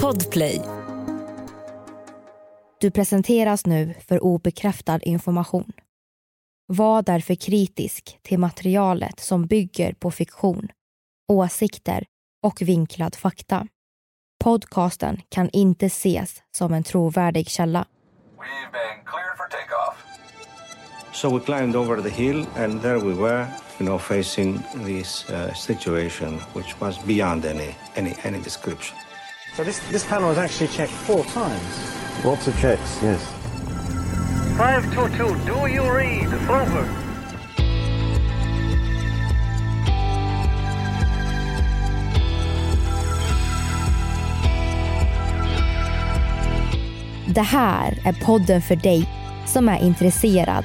Podplay. Du presenteras nu för obekräftad information. Var därför kritisk till materialet som bygger på fiktion, åsikter och vinklad fakta. Podcasten kan inte ses som en trovärdig källa. We've been cleared for takeoff. So we climbed over the hill, and there we were, you know, facing this uh, situation, which was beyond any any any description. So this, this panel was actually checked four times. Lots of checks, yes. 522, do you read? Over. Det här är podden för dig som är intresserad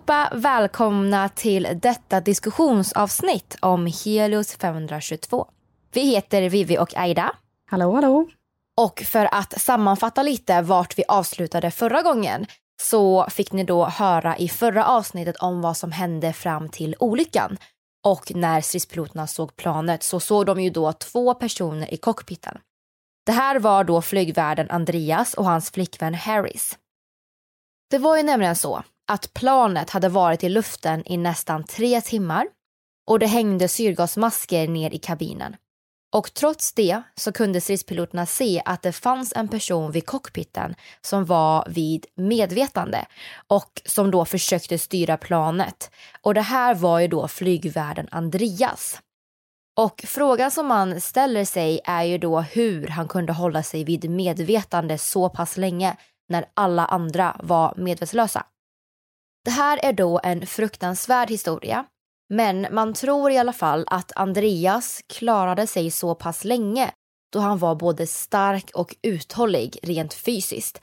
Allihopa! Välkomna till detta diskussionsavsnitt om Helios 522. Vi heter Vivi och Aida. Hallå, hallå. Och för att sammanfatta lite vart vi avslutade förra gången så fick ni då höra i förra avsnittet om vad som hände fram till olyckan. Och när stridspiloterna såg planet så såg de ju då två personer i cockpiten. Det här var då flygvärden Andreas och hans flickvän Harris. Det var ju nämligen så att planet hade varit i luften i nästan tre timmar och det hängde syrgasmasker ner i kabinen. Och trots det så kunde stridspiloterna se att det fanns en person vid cockpiten som var vid medvetande och som då försökte styra planet. Och det här var ju då flygvärden Andreas. Och frågan som man ställer sig är ju då hur han kunde hålla sig vid medvetande så pass länge när alla andra var medvetslösa. Det här är då en fruktansvärd historia men man tror i alla fall att Andreas klarade sig så pass länge då han var både stark och uthållig rent fysiskt.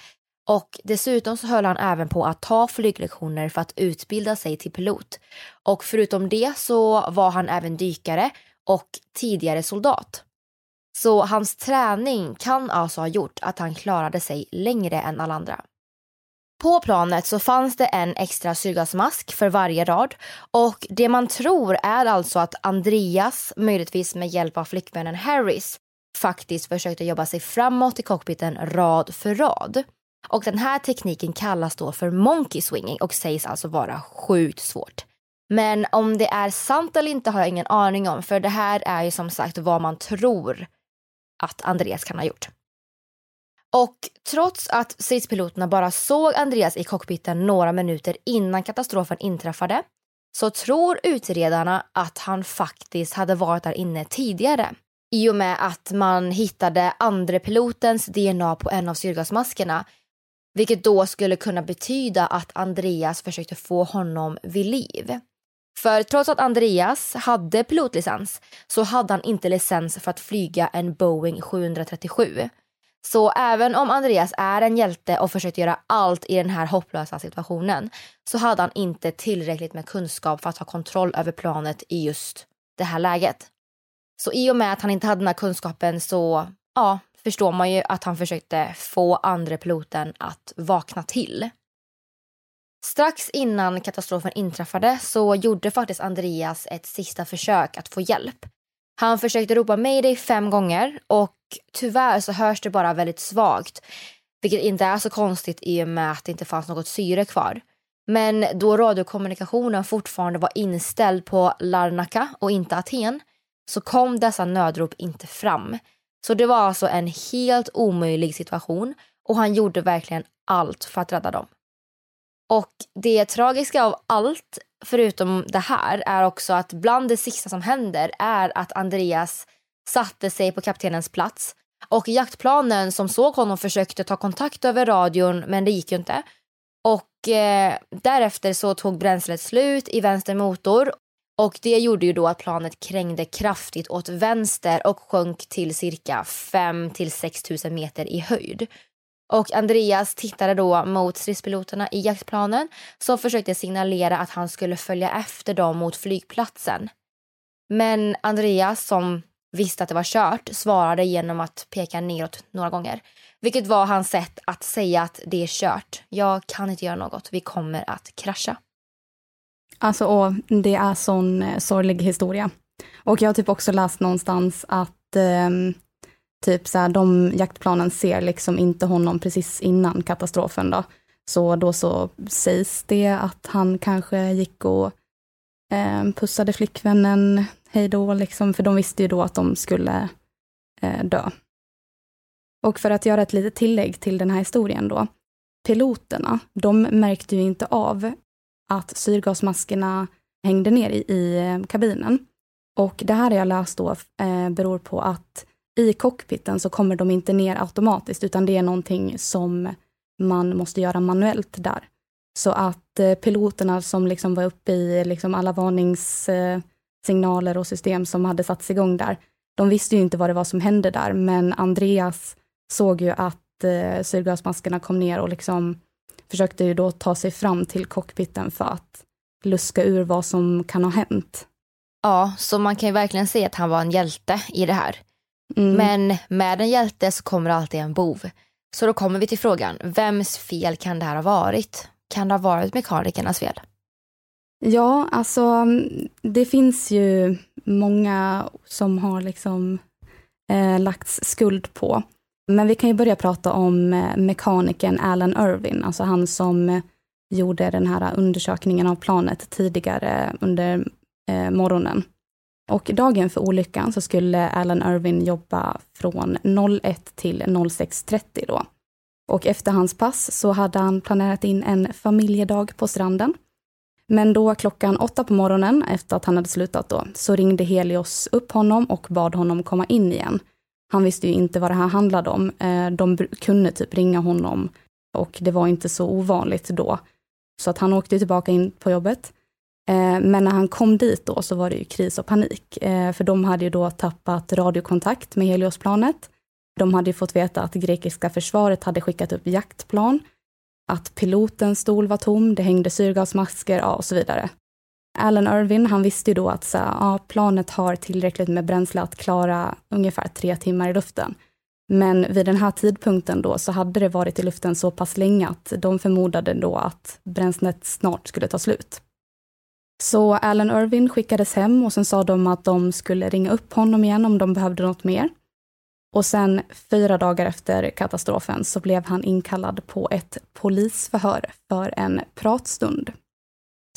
Och dessutom så höll han även på att ta flyglektioner för att utbilda sig till pilot. Och förutom det så var han även dykare och tidigare soldat. Så hans träning kan alltså ha gjort att han klarade sig längre än alla andra. På planet så fanns det en extra syrgasmask för varje rad och det man tror är alltså att Andreas, möjligtvis med hjälp av flickvännen Harris, faktiskt försökte jobba sig framåt i cockpiten rad för rad. Och den här tekniken kallas då för monkey swinging och sägs alltså vara sjukt svårt. Men om det är sant eller inte har jag ingen aning om för det här är ju som sagt vad man tror att Andreas kan ha gjort. Och trots att stridspiloterna bara såg Andreas i cockpiten några minuter innan katastrofen inträffade så tror utredarna att han faktiskt hade varit där inne tidigare. I och med att man hittade andre pilotens DNA på en av syrgasmaskerna vilket då skulle kunna betyda att Andreas försökte få honom vid liv. För trots att Andreas hade pilotlicens så hade han inte licens för att flyga en Boeing 737 så även om Andreas är en hjälte och försökt göra allt i den här hopplösa situationen så hade han inte tillräckligt med kunskap för att ha kontroll över planet i just det här läget. Så i och med att han inte hade den här kunskapen så ja, förstår man ju att han försökte få andra piloten att vakna till. Strax innan katastrofen inträffade så gjorde faktiskt Andreas ett sista försök att få hjälp. Han försökte ropa mayday fem gånger och tyvärr så hörs det bara väldigt svagt. Vilket inte är så konstigt i och med att det inte fanns något syre kvar. Men då radiokommunikationen fortfarande var inställd på Larnaca och inte Aten så kom dessa nödrop inte fram. Så det var alltså en helt omöjlig situation och han gjorde verkligen allt för att rädda dem. Och det tragiska av allt, förutom det här, är också att bland det sista som händer är att Andreas satte sig på kaptenens plats och jaktplanen som såg honom försökte ta kontakt över radion men det gick ju inte. Och eh, därefter så tog bränslet slut i vänster motor Och det gjorde ju då att planet krängde kraftigt åt vänster och sjönk till cirka 5 till 6 000 meter i höjd. Och Andreas tittade då mot stridspiloterna i jaktplanen som försökte signalera att han skulle följa efter dem mot flygplatsen. Men Andreas, som visste att det var kört, svarade genom att peka neråt några gånger. Vilket var hans sätt att säga att det är kört. Jag kan inte göra något. Vi kommer att krascha. Alltså, åh, det är sån eh, sorglig historia. Och jag har typ också läst någonstans att eh, typ så här, de jaktplanen ser liksom inte honom precis innan katastrofen då. Så då så sägs det att han kanske gick och eh, pussade flickvännen hej då, liksom, för de visste ju då att de skulle eh, dö. Och för att göra ett litet tillägg till den här historien då. Piloterna, de märkte ju inte av att syrgasmaskerna hängde ner i, i eh, kabinen. Och det här har jag läst då eh, beror på att i cockpiten så kommer de inte ner automatiskt, utan det är någonting som man måste göra manuellt där. Så att eh, piloterna som liksom var uppe i liksom alla varningssignaler och system som hade satts igång där, de visste ju inte vad det var som hände där, men Andreas såg ju att eh, syrgasmaskerna kom ner och liksom försökte ju då ta sig fram till cockpiten för att luska ur vad som kan ha hänt. Ja, så man kan ju verkligen se att han var en hjälte i det här. Mm. Men med en hjälte så kommer alltid en bov. Så då kommer vi till frågan, vems fel kan det här ha varit? Kan det ha varit mekanikernas fel? Ja, alltså det finns ju många som har liksom eh, lagts skuld på. Men vi kan ju börja prata om eh, mekanikern Alan Irvin, alltså han som eh, gjorde den här undersökningen av planet tidigare under eh, morgonen. Och dagen för olyckan så skulle Alan Irvin jobba från 01 till 06.30 då. Och efter hans pass så hade han planerat in en familjedag på stranden. Men då klockan åtta på morgonen, efter att han hade slutat då, så ringde Helios upp honom och bad honom komma in igen. Han visste ju inte vad det här handlade om. Eh, de kunde typ ringa honom och det var inte så ovanligt då. Så att han åkte tillbaka in på jobbet. Eh, men när han kom dit då så var det ju kris och panik. Eh, för de hade ju då tappat radiokontakt med Heliosplanet. De hade ju fått veta att grekiska försvaret hade skickat upp jaktplan, att pilotens stol var tom, det hängde syrgasmasker ja, och så vidare. Alan Irvin, han visste ju då att så, ja, planet har tillräckligt med bränsle att klara ungefär tre timmar i luften. Men vid den här tidpunkten då så hade det varit i luften så pass länge att de förmodade då att bränslet snart skulle ta slut. Så Alan Irvin skickades hem och sen sa de att de skulle ringa upp honom igen om de behövde något mer. Och sen fyra dagar efter katastrofen så blev han inkallad på ett polisförhör för en pratstund.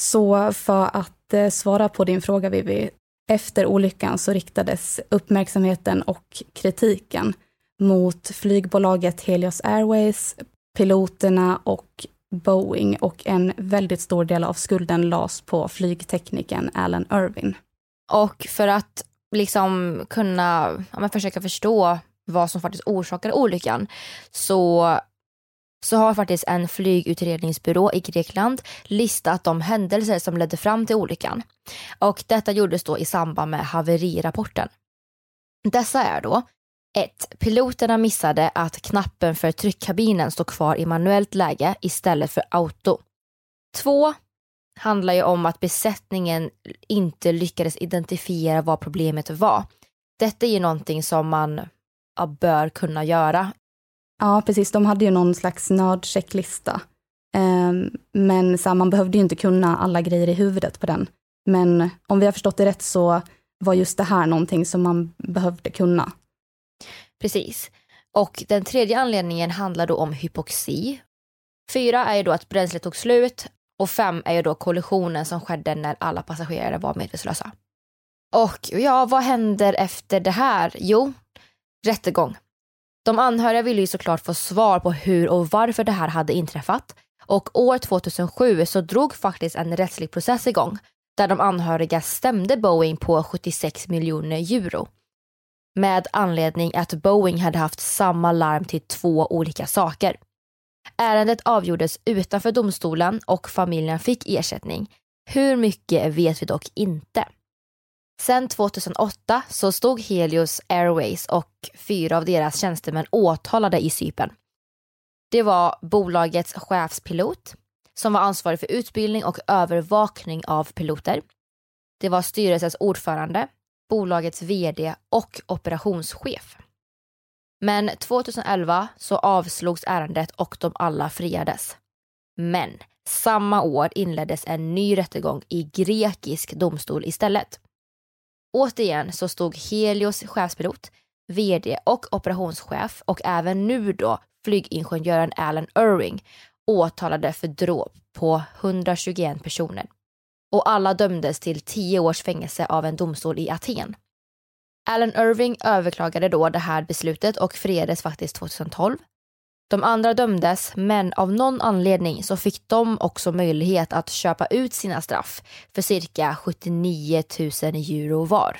Så för att eh, svara på din fråga Vivi, efter olyckan så riktades uppmärksamheten och kritiken mot flygbolaget Helios Airways, piloterna och Boeing och en väldigt stor del av skulden lades på flygteknikern Alan Irvin. Och för att liksom kunna ja, men försöka förstå vad som faktiskt orsakade olyckan så så har faktiskt en flygutredningsbyrå i Grekland listat de händelser som ledde fram till olyckan. Och detta gjordes då i samband med haverirapporten. Dessa är då 1. Piloterna missade att knappen för tryckkabinen står kvar i manuellt läge istället för auto. 2. Handlar ju om att besättningen inte lyckades identifiera vad problemet var. Detta är ju någonting som man ja, bör kunna göra Ja, precis. De hade ju någon slags nödchecklista. Um, men så här, man behövde ju inte kunna alla grejer i huvudet på den. Men om vi har förstått det rätt så var just det här någonting som man behövde kunna. Precis. Och den tredje anledningen handlar då om hypoxi. Fyra är ju då att bränslet tog slut och fem är ju då kollisionen som skedde när alla passagerare var medvetslösa. Och ja, vad händer efter det här? Jo, rättegång. De anhöriga ville ju såklart få svar på hur och varför det här hade inträffat. Och år 2007 så drog faktiskt en rättslig process igång där de anhöriga stämde Boeing på 76 miljoner euro. Med anledning att Boeing hade haft samma larm till två olika saker. Ärendet avgjordes utanför domstolen och familjen fick ersättning. Hur mycket vet vi dock inte. Sen 2008 så stod Helios Airways och fyra av deras tjänstemän åtalade i Cypern. Det var bolagets chefspilot som var ansvarig för utbildning och övervakning av piloter. Det var styrelsens ordförande, bolagets vd och operationschef. Men 2011 så avslogs ärendet och de alla friades. Men samma år inleddes en ny rättegång i grekisk domstol istället. Återigen så stod Helios chefspilot, vd och operationschef och även nu då flygingenjören Alan Irving åtalade för dråp på 121 personer. Och alla dömdes till 10 års fängelse av en domstol i Aten. Alan Irving överklagade då det här beslutet och friades faktiskt 2012. De andra dömdes, men av någon anledning så fick de också möjlighet att köpa ut sina straff för cirka 79 000 euro var.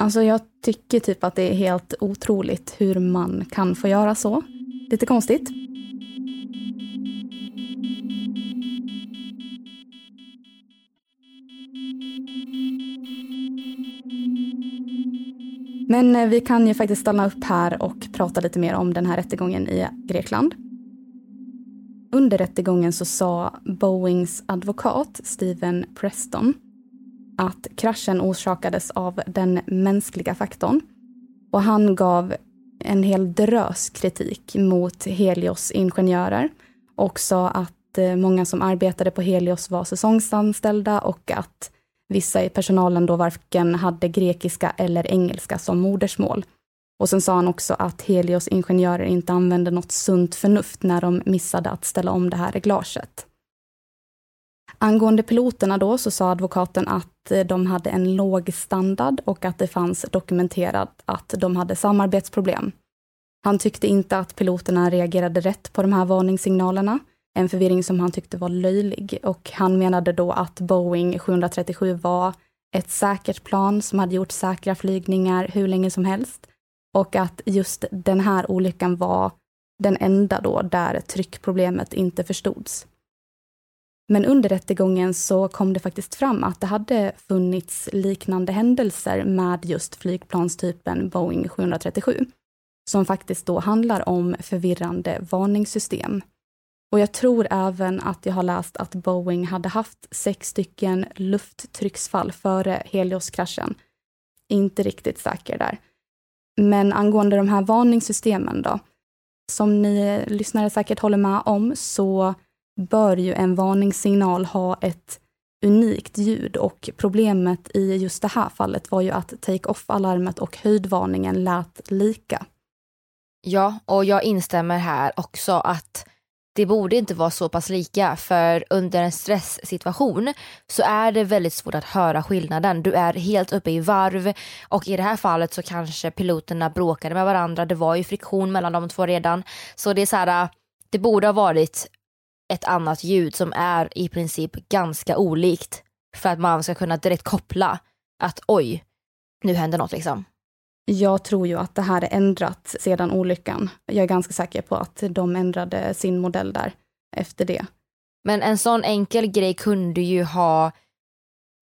Alltså jag tycker typ att det är helt otroligt hur man kan få göra så. Lite konstigt. Men eh, vi kan ju faktiskt stanna upp här och prata lite mer om den här rättegången i Grekland. Under rättegången så sa Boeings advokat Steven Preston att kraschen orsakades av den mänskliga faktorn. Och han gav en hel drös kritik mot Helios ingenjörer och sa att eh, många som arbetade på Helios var säsongsanställda och att Vissa i personalen då varken hade grekiska eller engelska som modersmål. Och sen sa han också att Helios ingenjörer inte använde något sunt förnuft när de missade att ställa om det här reglaget. Angående piloterna då så sa advokaten att de hade en låg standard och att det fanns dokumenterat att de hade samarbetsproblem. Han tyckte inte att piloterna reagerade rätt på de här varningssignalerna en förvirring som han tyckte var löjlig och han menade då att Boeing 737 var ett säkert plan som hade gjort säkra flygningar hur länge som helst och att just den här olyckan var den enda då där tryckproblemet inte förstods. Men under rättegången så kom det faktiskt fram att det hade funnits liknande händelser med just flygplanstypen Boeing 737, som faktiskt då handlar om förvirrande varningssystem. Och jag tror även att jag har läst att Boeing hade haft sex stycken lufttrycksfall före Helios-kraschen. Inte riktigt säker där. Men angående de här varningssystemen då. Som ni lyssnare säkert håller med om så bör ju en varningssignal ha ett unikt ljud och problemet i just det här fallet var ju att take-off-alarmet och höjdvarningen lät lika. Ja, och jag instämmer här också att det borde inte vara så pass lika för under en stresssituation så är det väldigt svårt att höra skillnaden. Du är helt uppe i varv och i det här fallet så kanske piloterna bråkade med varandra. Det var ju friktion mellan de två redan. Så det är så här, äh, det borde ha varit ett annat ljud som är i princip ganska olikt för att man ska kunna direkt koppla att oj, nu händer något liksom. Jag tror ju att det här är ändrat sedan olyckan. Jag är ganska säker på att de ändrade sin modell där efter det. Men en sån enkel grej kunde ju ha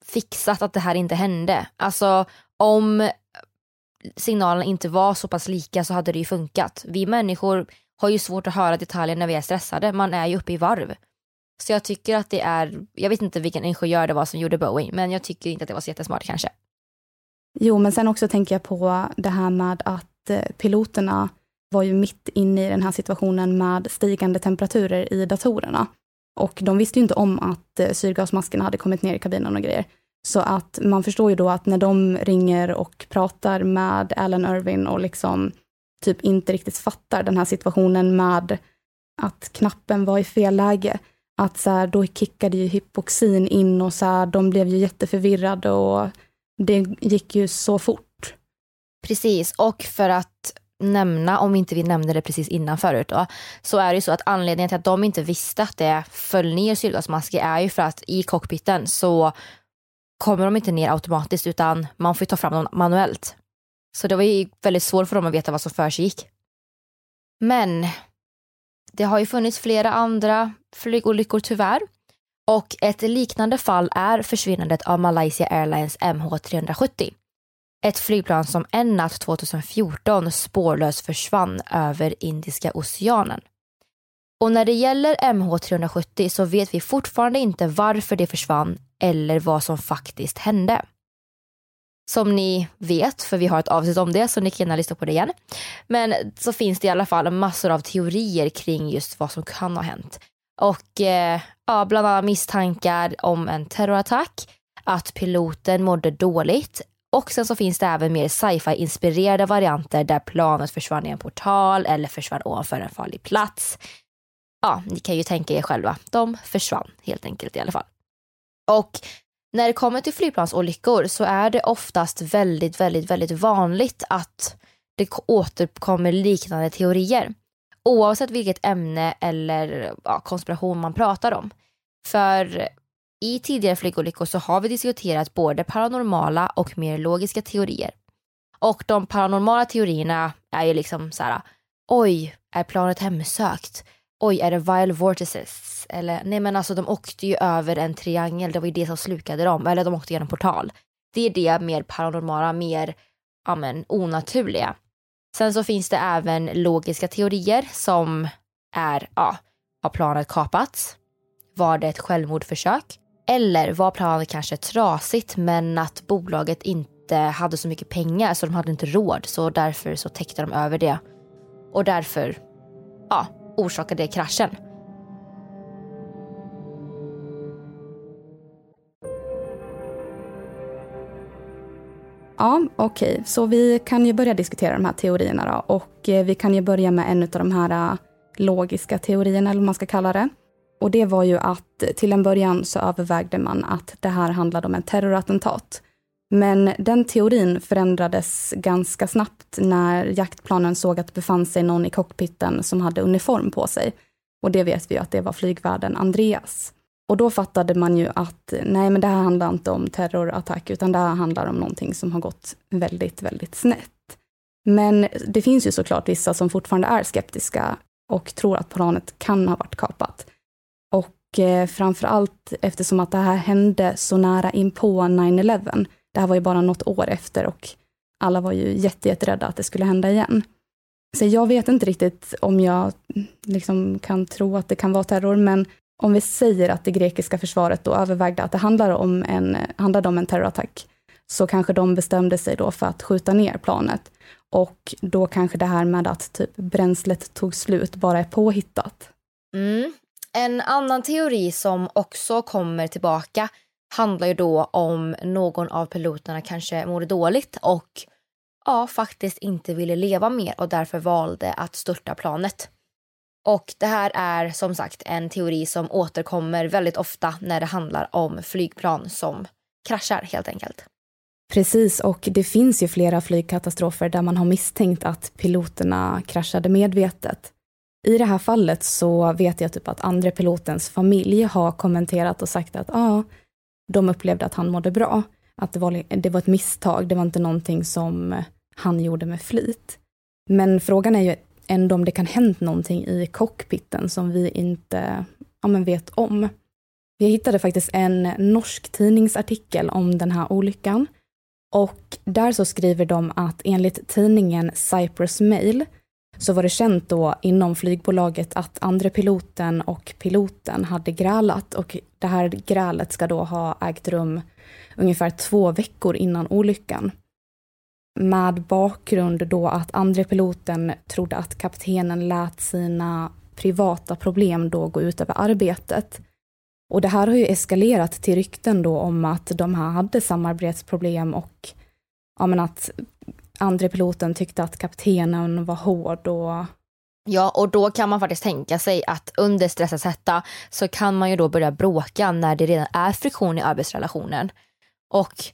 fixat att det här inte hände. Alltså om signalerna inte var så pass lika så hade det ju funkat. Vi människor har ju svårt att höra detaljer när vi är stressade. Man är ju uppe i varv. Så jag tycker att det är, jag vet inte vilken ingenjör det var som gjorde Boeing, men jag tycker inte att det var så jättesmart kanske. Jo, men sen också tänker jag på det här med att eh, piloterna var ju mitt inne i den här situationen med stigande temperaturer i datorerna. Och de visste ju inte om att eh, syrgasmaskerna hade kommit ner i kabinen och grejer. Så att man förstår ju då att när de ringer och pratar med Alan Irwin och liksom typ inte riktigt fattar den här situationen med att knappen var i fel läge. Att så här, då kickade ju hypoxin in och så här, de blev ju jätteförvirrade och det gick ju så fort. Precis, och för att nämna, om inte vi nämnde det precis innan förut då, så är det ju så att anledningen till att de inte visste att det föll ner syrgasmasker är ju för att i cockpiten så kommer de inte ner automatiskt utan man får ta fram dem manuellt. Så det var ju väldigt svårt för dem att veta vad som försiggick. Men det har ju funnits flera andra flygolyckor tyvärr och ett liknande fall är försvinnandet av Malaysia Airlines MH370. Ett flygplan som en natt 2014 spårlöst försvann över Indiska oceanen. Och när det gäller MH370 så vet vi fortfarande inte varför det försvann eller vad som faktiskt hände. Som ni vet, för vi har ett avsnitt om det så ni kan gärna lyssna på det igen. Men så finns det i alla fall massor av teorier kring just vad som kan ha hänt. Och eh, ja, bland annat misstankar om en terrorattack, att piloten mådde dåligt och sen så finns det även mer sci-fi inspirerade varianter där planet försvann i en portal eller försvann ovanför en farlig plats. Ja, ni kan ju tänka er själva. De försvann helt enkelt i alla fall. Och när det kommer till flygplansolyckor så är det oftast väldigt, väldigt, väldigt vanligt att det återkommer liknande teorier. Oavsett vilket ämne eller ja, konspiration man pratar om. För i tidigare flygolyckor så har vi diskuterat både paranormala och mer logiska teorier. Och de paranormala teorierna är ju liksom så här, oj, är planet hemsökt? Oj, är det vile vortices? Eller nej men alltså de åkte ju över en triangel, det var ju det som slukade dem. Eller de åkte genom portal. Det är det mer paranormala, mer ja, men, onaturliga. Sen så finns det även logiska teorier som är, ja, har planet kapats? Var det ett självmordförsök? Eller var planet kanske trasigt men att bolaget inte hade så mycket pengar så de hade inte råd så därför så täckte de över det. Och därför, ja, orsakade det kraschen. Ja, okej. Okay. Så vi kan ju börja diskutera de här teorierna då. Och eh, vi kan ju börja med en av de här eh, logiska teorierna, eller vad man ska kalla det. Och det var ju att eh, till en början så övervägde man att det här handlade om en terrorattentat. Men den teorin förändrades ganska snabbt när jaktplanen såg att det befann sig någon i cockpiten som hade uniform på sig. Och det vet vi ju att det var flygvärden Andreas. Och då fattade man ju att nej, men det här handlar inte om terrorattack, utan det här handlar om någonting som har gått väldigt, väldigt snett. Men det finns ju såklart vissa som fortfarande är skeptiska och tror att planet kan ha varit kapat. Och eh, framför allt eftersom att det här hände så nära in på 9-11. Det här var ju bara något år efter och alla var ju jätterädda att det skulle hända igen. Så jag vet inte riktigt om jag liksom kan tro att det kan vara terror, men om vi säger att det grekiska försvaret då övervägde att det handlade om en, handlade om en terrorattack, så kanske de bestämde sig då för att skjuta ner planet. Och då kanske det här med att typ bränslet tog slut bara är påhittat. Mm. En annan teori som också kommer tillbaka handlar ju då om någon av piloterna kanske mådde dåligt och ja, faktiskt inte ville leva mer och därför valde att störta planet. Och det här är som sagt en teori som återkommer väldigt ofta när det handlar om flygplan som kraschar helt enkelt. Precis, och det finns ju flera flygkatastrofer där man har misstänkt att piloterna kraschade medvetet. I det här fallet så vet jag typ att andra pilotens familj har kommenterat och sagt att ah, de upplevde att han mådde bra. Att det var, det var ett misstag, det var inte någonting som han gjorde med flit. Men frågan är ju ändå om det kan hänt någonting i cockpiten som vi inte ja, men vet om. Jag hittade faktiskt en norsk tidningsartikel om den här olyckan. Och där så skriver de att enligt tidningen Cyprus Mail så var det känt då inom flygbolaget att andra piloten och piloten hade grälat och det här grälet ska då ha ägt rum ungefär två veckor innan olyckan. Med bakgrund då att andre piloten trodde att kaptenen lät sina privata problem då gå ut över arbetet. Och det här har ju eskalerat till rykten då om att de här hade samarbetsproblem och ja, men att andre piloten tyckte att kaptenen var hård och Ja, och då kan man faktiskt tänka sig att under stressens hetta så kan man ju då börja bråka när det redan är friktion i arbetsrelationen. Och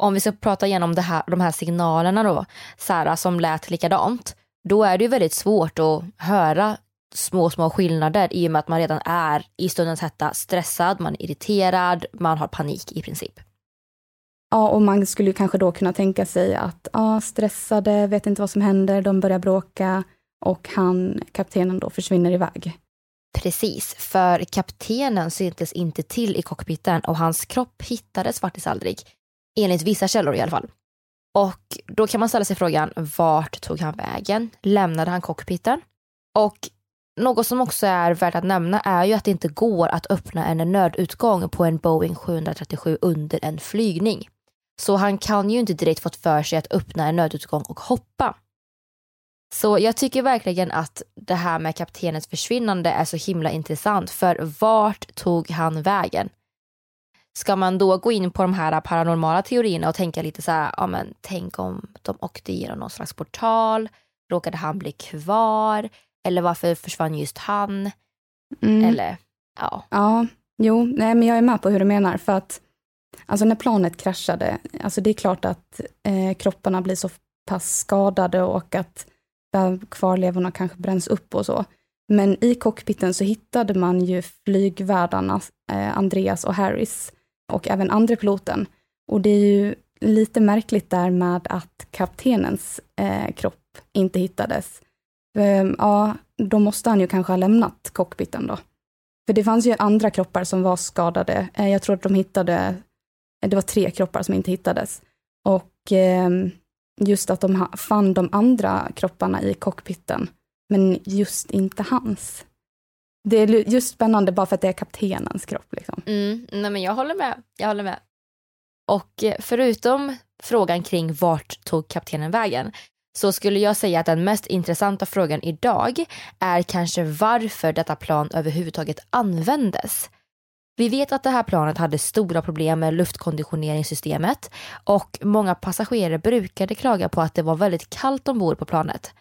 om vi ska prata igenom det här, de här signalerna då, Sara, som lät likadant, då är det ju väldigt svårt att höra små, små skillnader i och med att man redan är i stundens hetta stressad, man är irriterad, man har panik i princip. Ja, och man skulle kanske då kunna tänka sig att ja, stressade, vet inte vad som händer, de börjar bråka och han, kaptenen då försvinner iväg. Precis, för kaptenen syntes inte till i cockpiten och hans kropp hittades faktiskt aldrig. Enligt vissa källor i alla fall. Och då kan man ställa sig frågan, vart tog han vägen? Lämnade han cockpiten? Och något som också är värt att nämna är ju att det inte går att öppna en nödutgång på en Boeing 737 under en flygning. Så han kan ju inte direkt fått för sig att öppna en nödutgång och hoppa. Så jag tycker verkligen att det här med kaptenens försvinnande är så himla intressant för vart tog han vägen? Ska man då gå in på de här paranormala teorierna och tänka lite så här, ja men tänk om de åkte igenom någon slags portal, råkade han bli kvar? Eller varför försvann just han? Mm. Eller ja. Ja, jo, nej, men jag är med på hur du menar. För att alltså när planet kraschade, alltså det är klart att eh, kropparna blir så pass skadade och att kvarlevorna kanske bränns upp och så. Men i cockpiten så hittade man ju flygvärdarna eh, Andreas och Harris och även andra piloten. Och det är ju lite märkligt där med att kaptenens eh, kropp inte hittades. Ehm, ja, då måste han ju kanske ha lämnat cockpiten då. För det fanns ju andra kroppar som var skadade. Ehm, jag tror att de hittade, eh, det var tre kroppar som inte hittades. Och eh, just att de fann de andra kropparna i cockpiten, men just inte hans. Det är just spännande bara för att det är kaptenens kropp. Liksom. Mm, nej men jag håller med. Jag håller med. Och eh, förutom frågan kring vart tog kaptenen vägen så skulle jag säga att den mest intressanta frågan idag är kanske varför detta plan överhuvudtaget användes. Vi vet att det här planet hade stora problem med luftkonditioneringssystemet och många passagerare brukade klaga på att det var väldigt kallt ombord på planet.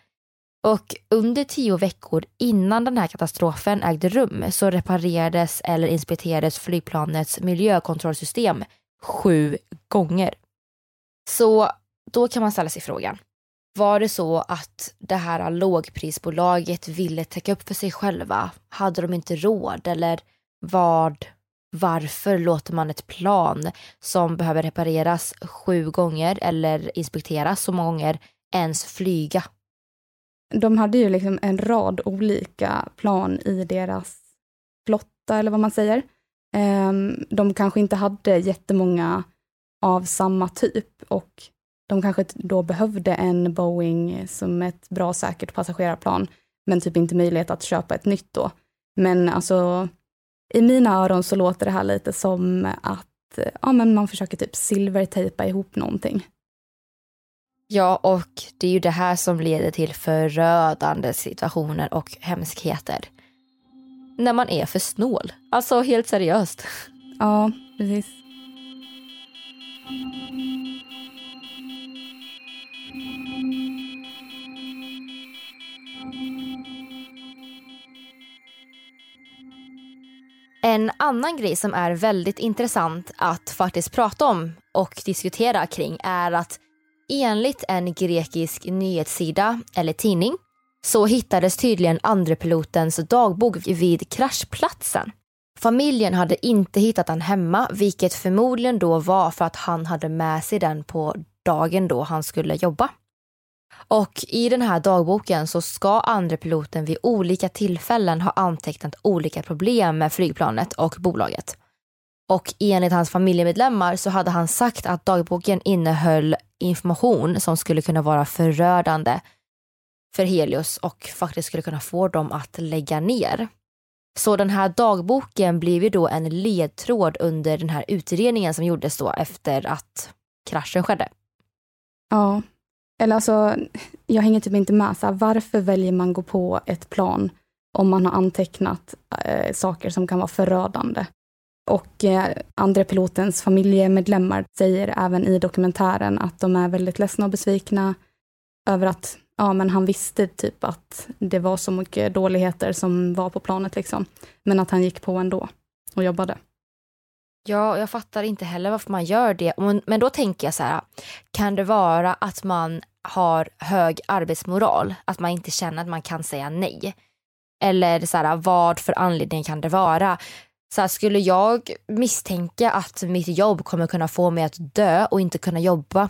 Och under tio veckor innan den här katastrofen ägde rum så reparerades eller inspekterades flygplanets miljökontrollsystem sju gånger. Så då kan man ställa sig frågan, var det så att det här lågprisbolaget ville täcka upp för sig själva? Hade de inte råd eller vad? Varför låter man ett plan som behöver repareras sju gånger eller inspekteras så många gånger ens flyga? De hade ju liksom en rad olika plan i deras flotta, eller vad man säger. Ehm, de kanske inte hade jättemånga av samma typ och de kanske då behövde en Boeing som ett bra säkert passagerarplan, men typ inte möjlighet att köpa ett nytt då. Men alltså, i mina öron så låter det här lite som att ja, men man försöker typ silvertejpa ihop någonting. Ja, och det är ju det här som leder till förödande situationer och hemskheter. När man är för snål. Alltså helt seriöst. Ja, precis. En annan grej som är väldigt intressant att faktiskt prata om och diskutera kring är att enligt en grekisk nyhetssida eller tidning så hittades tydligen andrepilotens dagbok vid kraschplatsen. Familjen hade inte hittat den hemma, vilket förmodligen då var för att han hade med sig den på dagen då han skulle jobba. Och i den här dagboken så ska andre piloten vid olika tillfällen ha antecknat olika problem med flygplanet och bolaget. Och enligt hans familjemedlemmar så hade han sagt att dagboken innehöll information som skulle kunna vara förödande för Helios och faktiskt skulle kunna få dem att lägga ner. Så den här dagboken blev ju då en ledtråd under den här utredningen som gjordes då efter att kraschen skedde. Ja, eller alltså, jag hänger typ inte med. Så här, varför väljer man gå på ett plan om man har antecknat eh, saker som kan vara förödande? Och eh, andra pilotens familjemedlemmar säger även i dokumentären att de är väldigt ledsna och besvikna över att ja, men han visste typ att det var så mycket dåligheter som var på planet liksom. Men att han gick på ändå och jobbade. Ja, jag fattar inte heller varför man gör det. Men då tänker jag så här, kan det vara att man har hög arbetsmoral? Att man inte känner att man kan säga nej? Eller så här, vad för anledning kan det vara? Så här, skulle jag misstänka att mitt jobb kommer kunna få mig att dö och inte kunna jobba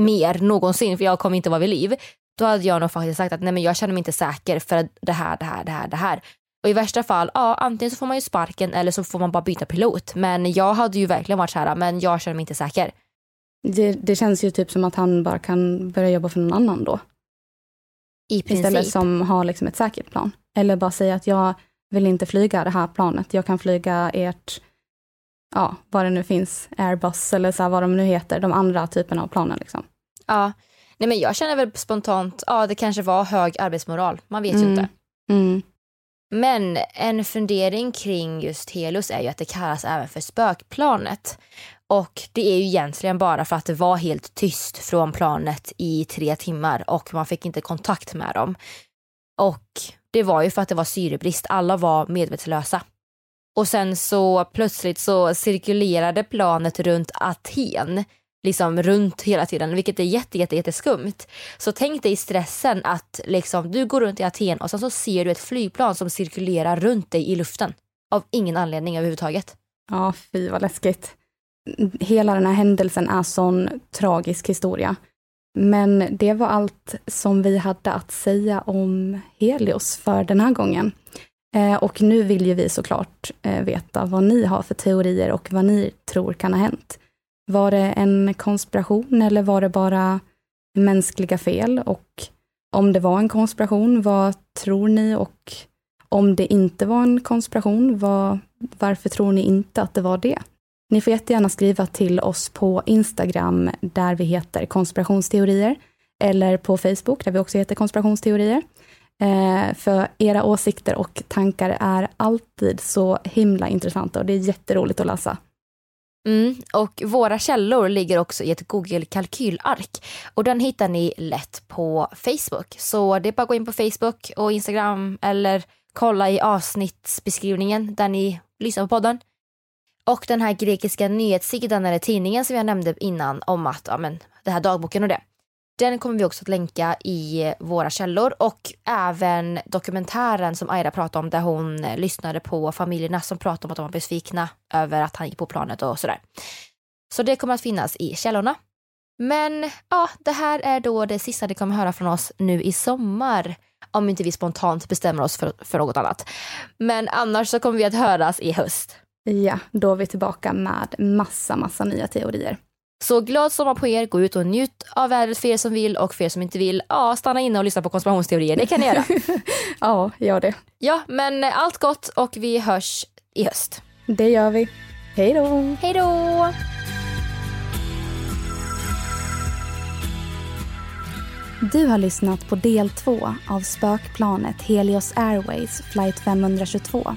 mer någonsin, för jag kommer inte vara vid liv, då hade jag nog faktiskt sagt att nej men jag känner mig inte säker för det här, det här, det här, det här. Och i värsta fall, ja antingen så får man ju sparken eller så får man bara byta pilot. Men jag hade ju verkligen varit så här, men jag känner mig inte säker. Det, det känns ju typ som att han bara kan börja jobba för någon annan då. I princip. Istället som har liksom ett säkert plan. Eller bara säga att jag vill inte flyga det här planet. Jag kan flyga ert, ja, vad det nu finns, Airbus eller så här, vad de nu heter, de andra typerna av planen liksom. Ja, nej men jag känner väl spontant, ja det kanske var hög arbetsmoral, man vet ju Mm. inte. Mm. Men en fundering kring just Helios är ju att det kallas även för spökplanet. Och det är ju egentligen bara för att det var helt tyst från planet i tre timmar och man fick inte kontakt med dem. Och det var ju för att det var syrebrist, alla var medvetslösa. Och sen så plötsligt så cirkulerade planet runt Aten, liksom runt hela tiden, vilket är jätte, jätte, jätteskumt. Så tänk dig stressen att liksom, du går runt i Aten och sen så ser du ett flygplan som cirkulerar runt dig i luften. Av ingen anledning överhuvudtaget. Ja, fy vad läskigt. Hela den här händelsen är sån tragisk historia. Men det var allt som vi hade att säga om Helios för den här gången. Eh, och nu vill ju vi såklart eh, veta vad ni har för teorier och vad ni tror kan ha hänt. Var det en konspiration eller var det bara mänskliga fel? Och om det var en konspiration, vad tror ni? Och om det inte var en konspiration, vad, varför tror ni inte att det var det? Ni får jättegärna skriva till oss på Instagram där vi heter konspirationsteorier eller på Facebook där vi också heter konspirationsteorier. Eh, för era åsikter och tankar är alltid så himla intressanta och det är jätteroligt att läsa. Mm, och våra källor ligger också i ett Google kalkylark och den hittar ni lätt på Facebook. Så det är bara att gå in på Facebook och Instagram eller kolla i avsnittsbeskrivningen där ni lyssnar på podden. Och den här grekiska nyhetssidan eller tidningen som jag nämnde innan om att, ja men det här dagboken och det. Den kommer vi också att länka i våra källor och även dokumentären som Aira pratade om där hon lyssnade på familjerna som pratade om att de var besvikna över att han gick på planet och sådär. Så det kommer att finnas i källorna. Men ja, det här är då det sista ni kommer höra från oss nu i sommar. Om inte vi spontant bestämmer oss för, för något annat. Men annars så kommer vi att höras i höst. Ja, då är vi tillbaka med massa, massa nya teorier. Så glad sommar på er, gå ut och njut av vädret för er som vill och för er som inte vill, ja stanna inne och lyssna på konspirationsteorier, det kan ni göra. Ja, gör det. ja, men allt gott och vi hörs i höst. Det gör vi. Hej då! Hej då! Du har lyssnat på del två av spökplanet Helios Airways flight 522.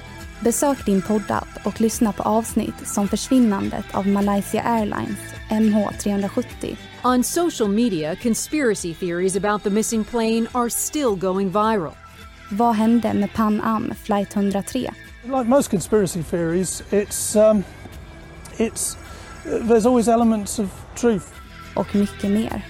Besök din poddapp och lyssna på avsnitt som Försvinnandet av Malaysia Airlines MH370 On social media, conspiracy theories about the missing plane are still going viral. Vad hände med Pan Am flight 103? Like most conspiracy theories, it's um, it's there's always elements of truth. Och mycket mer.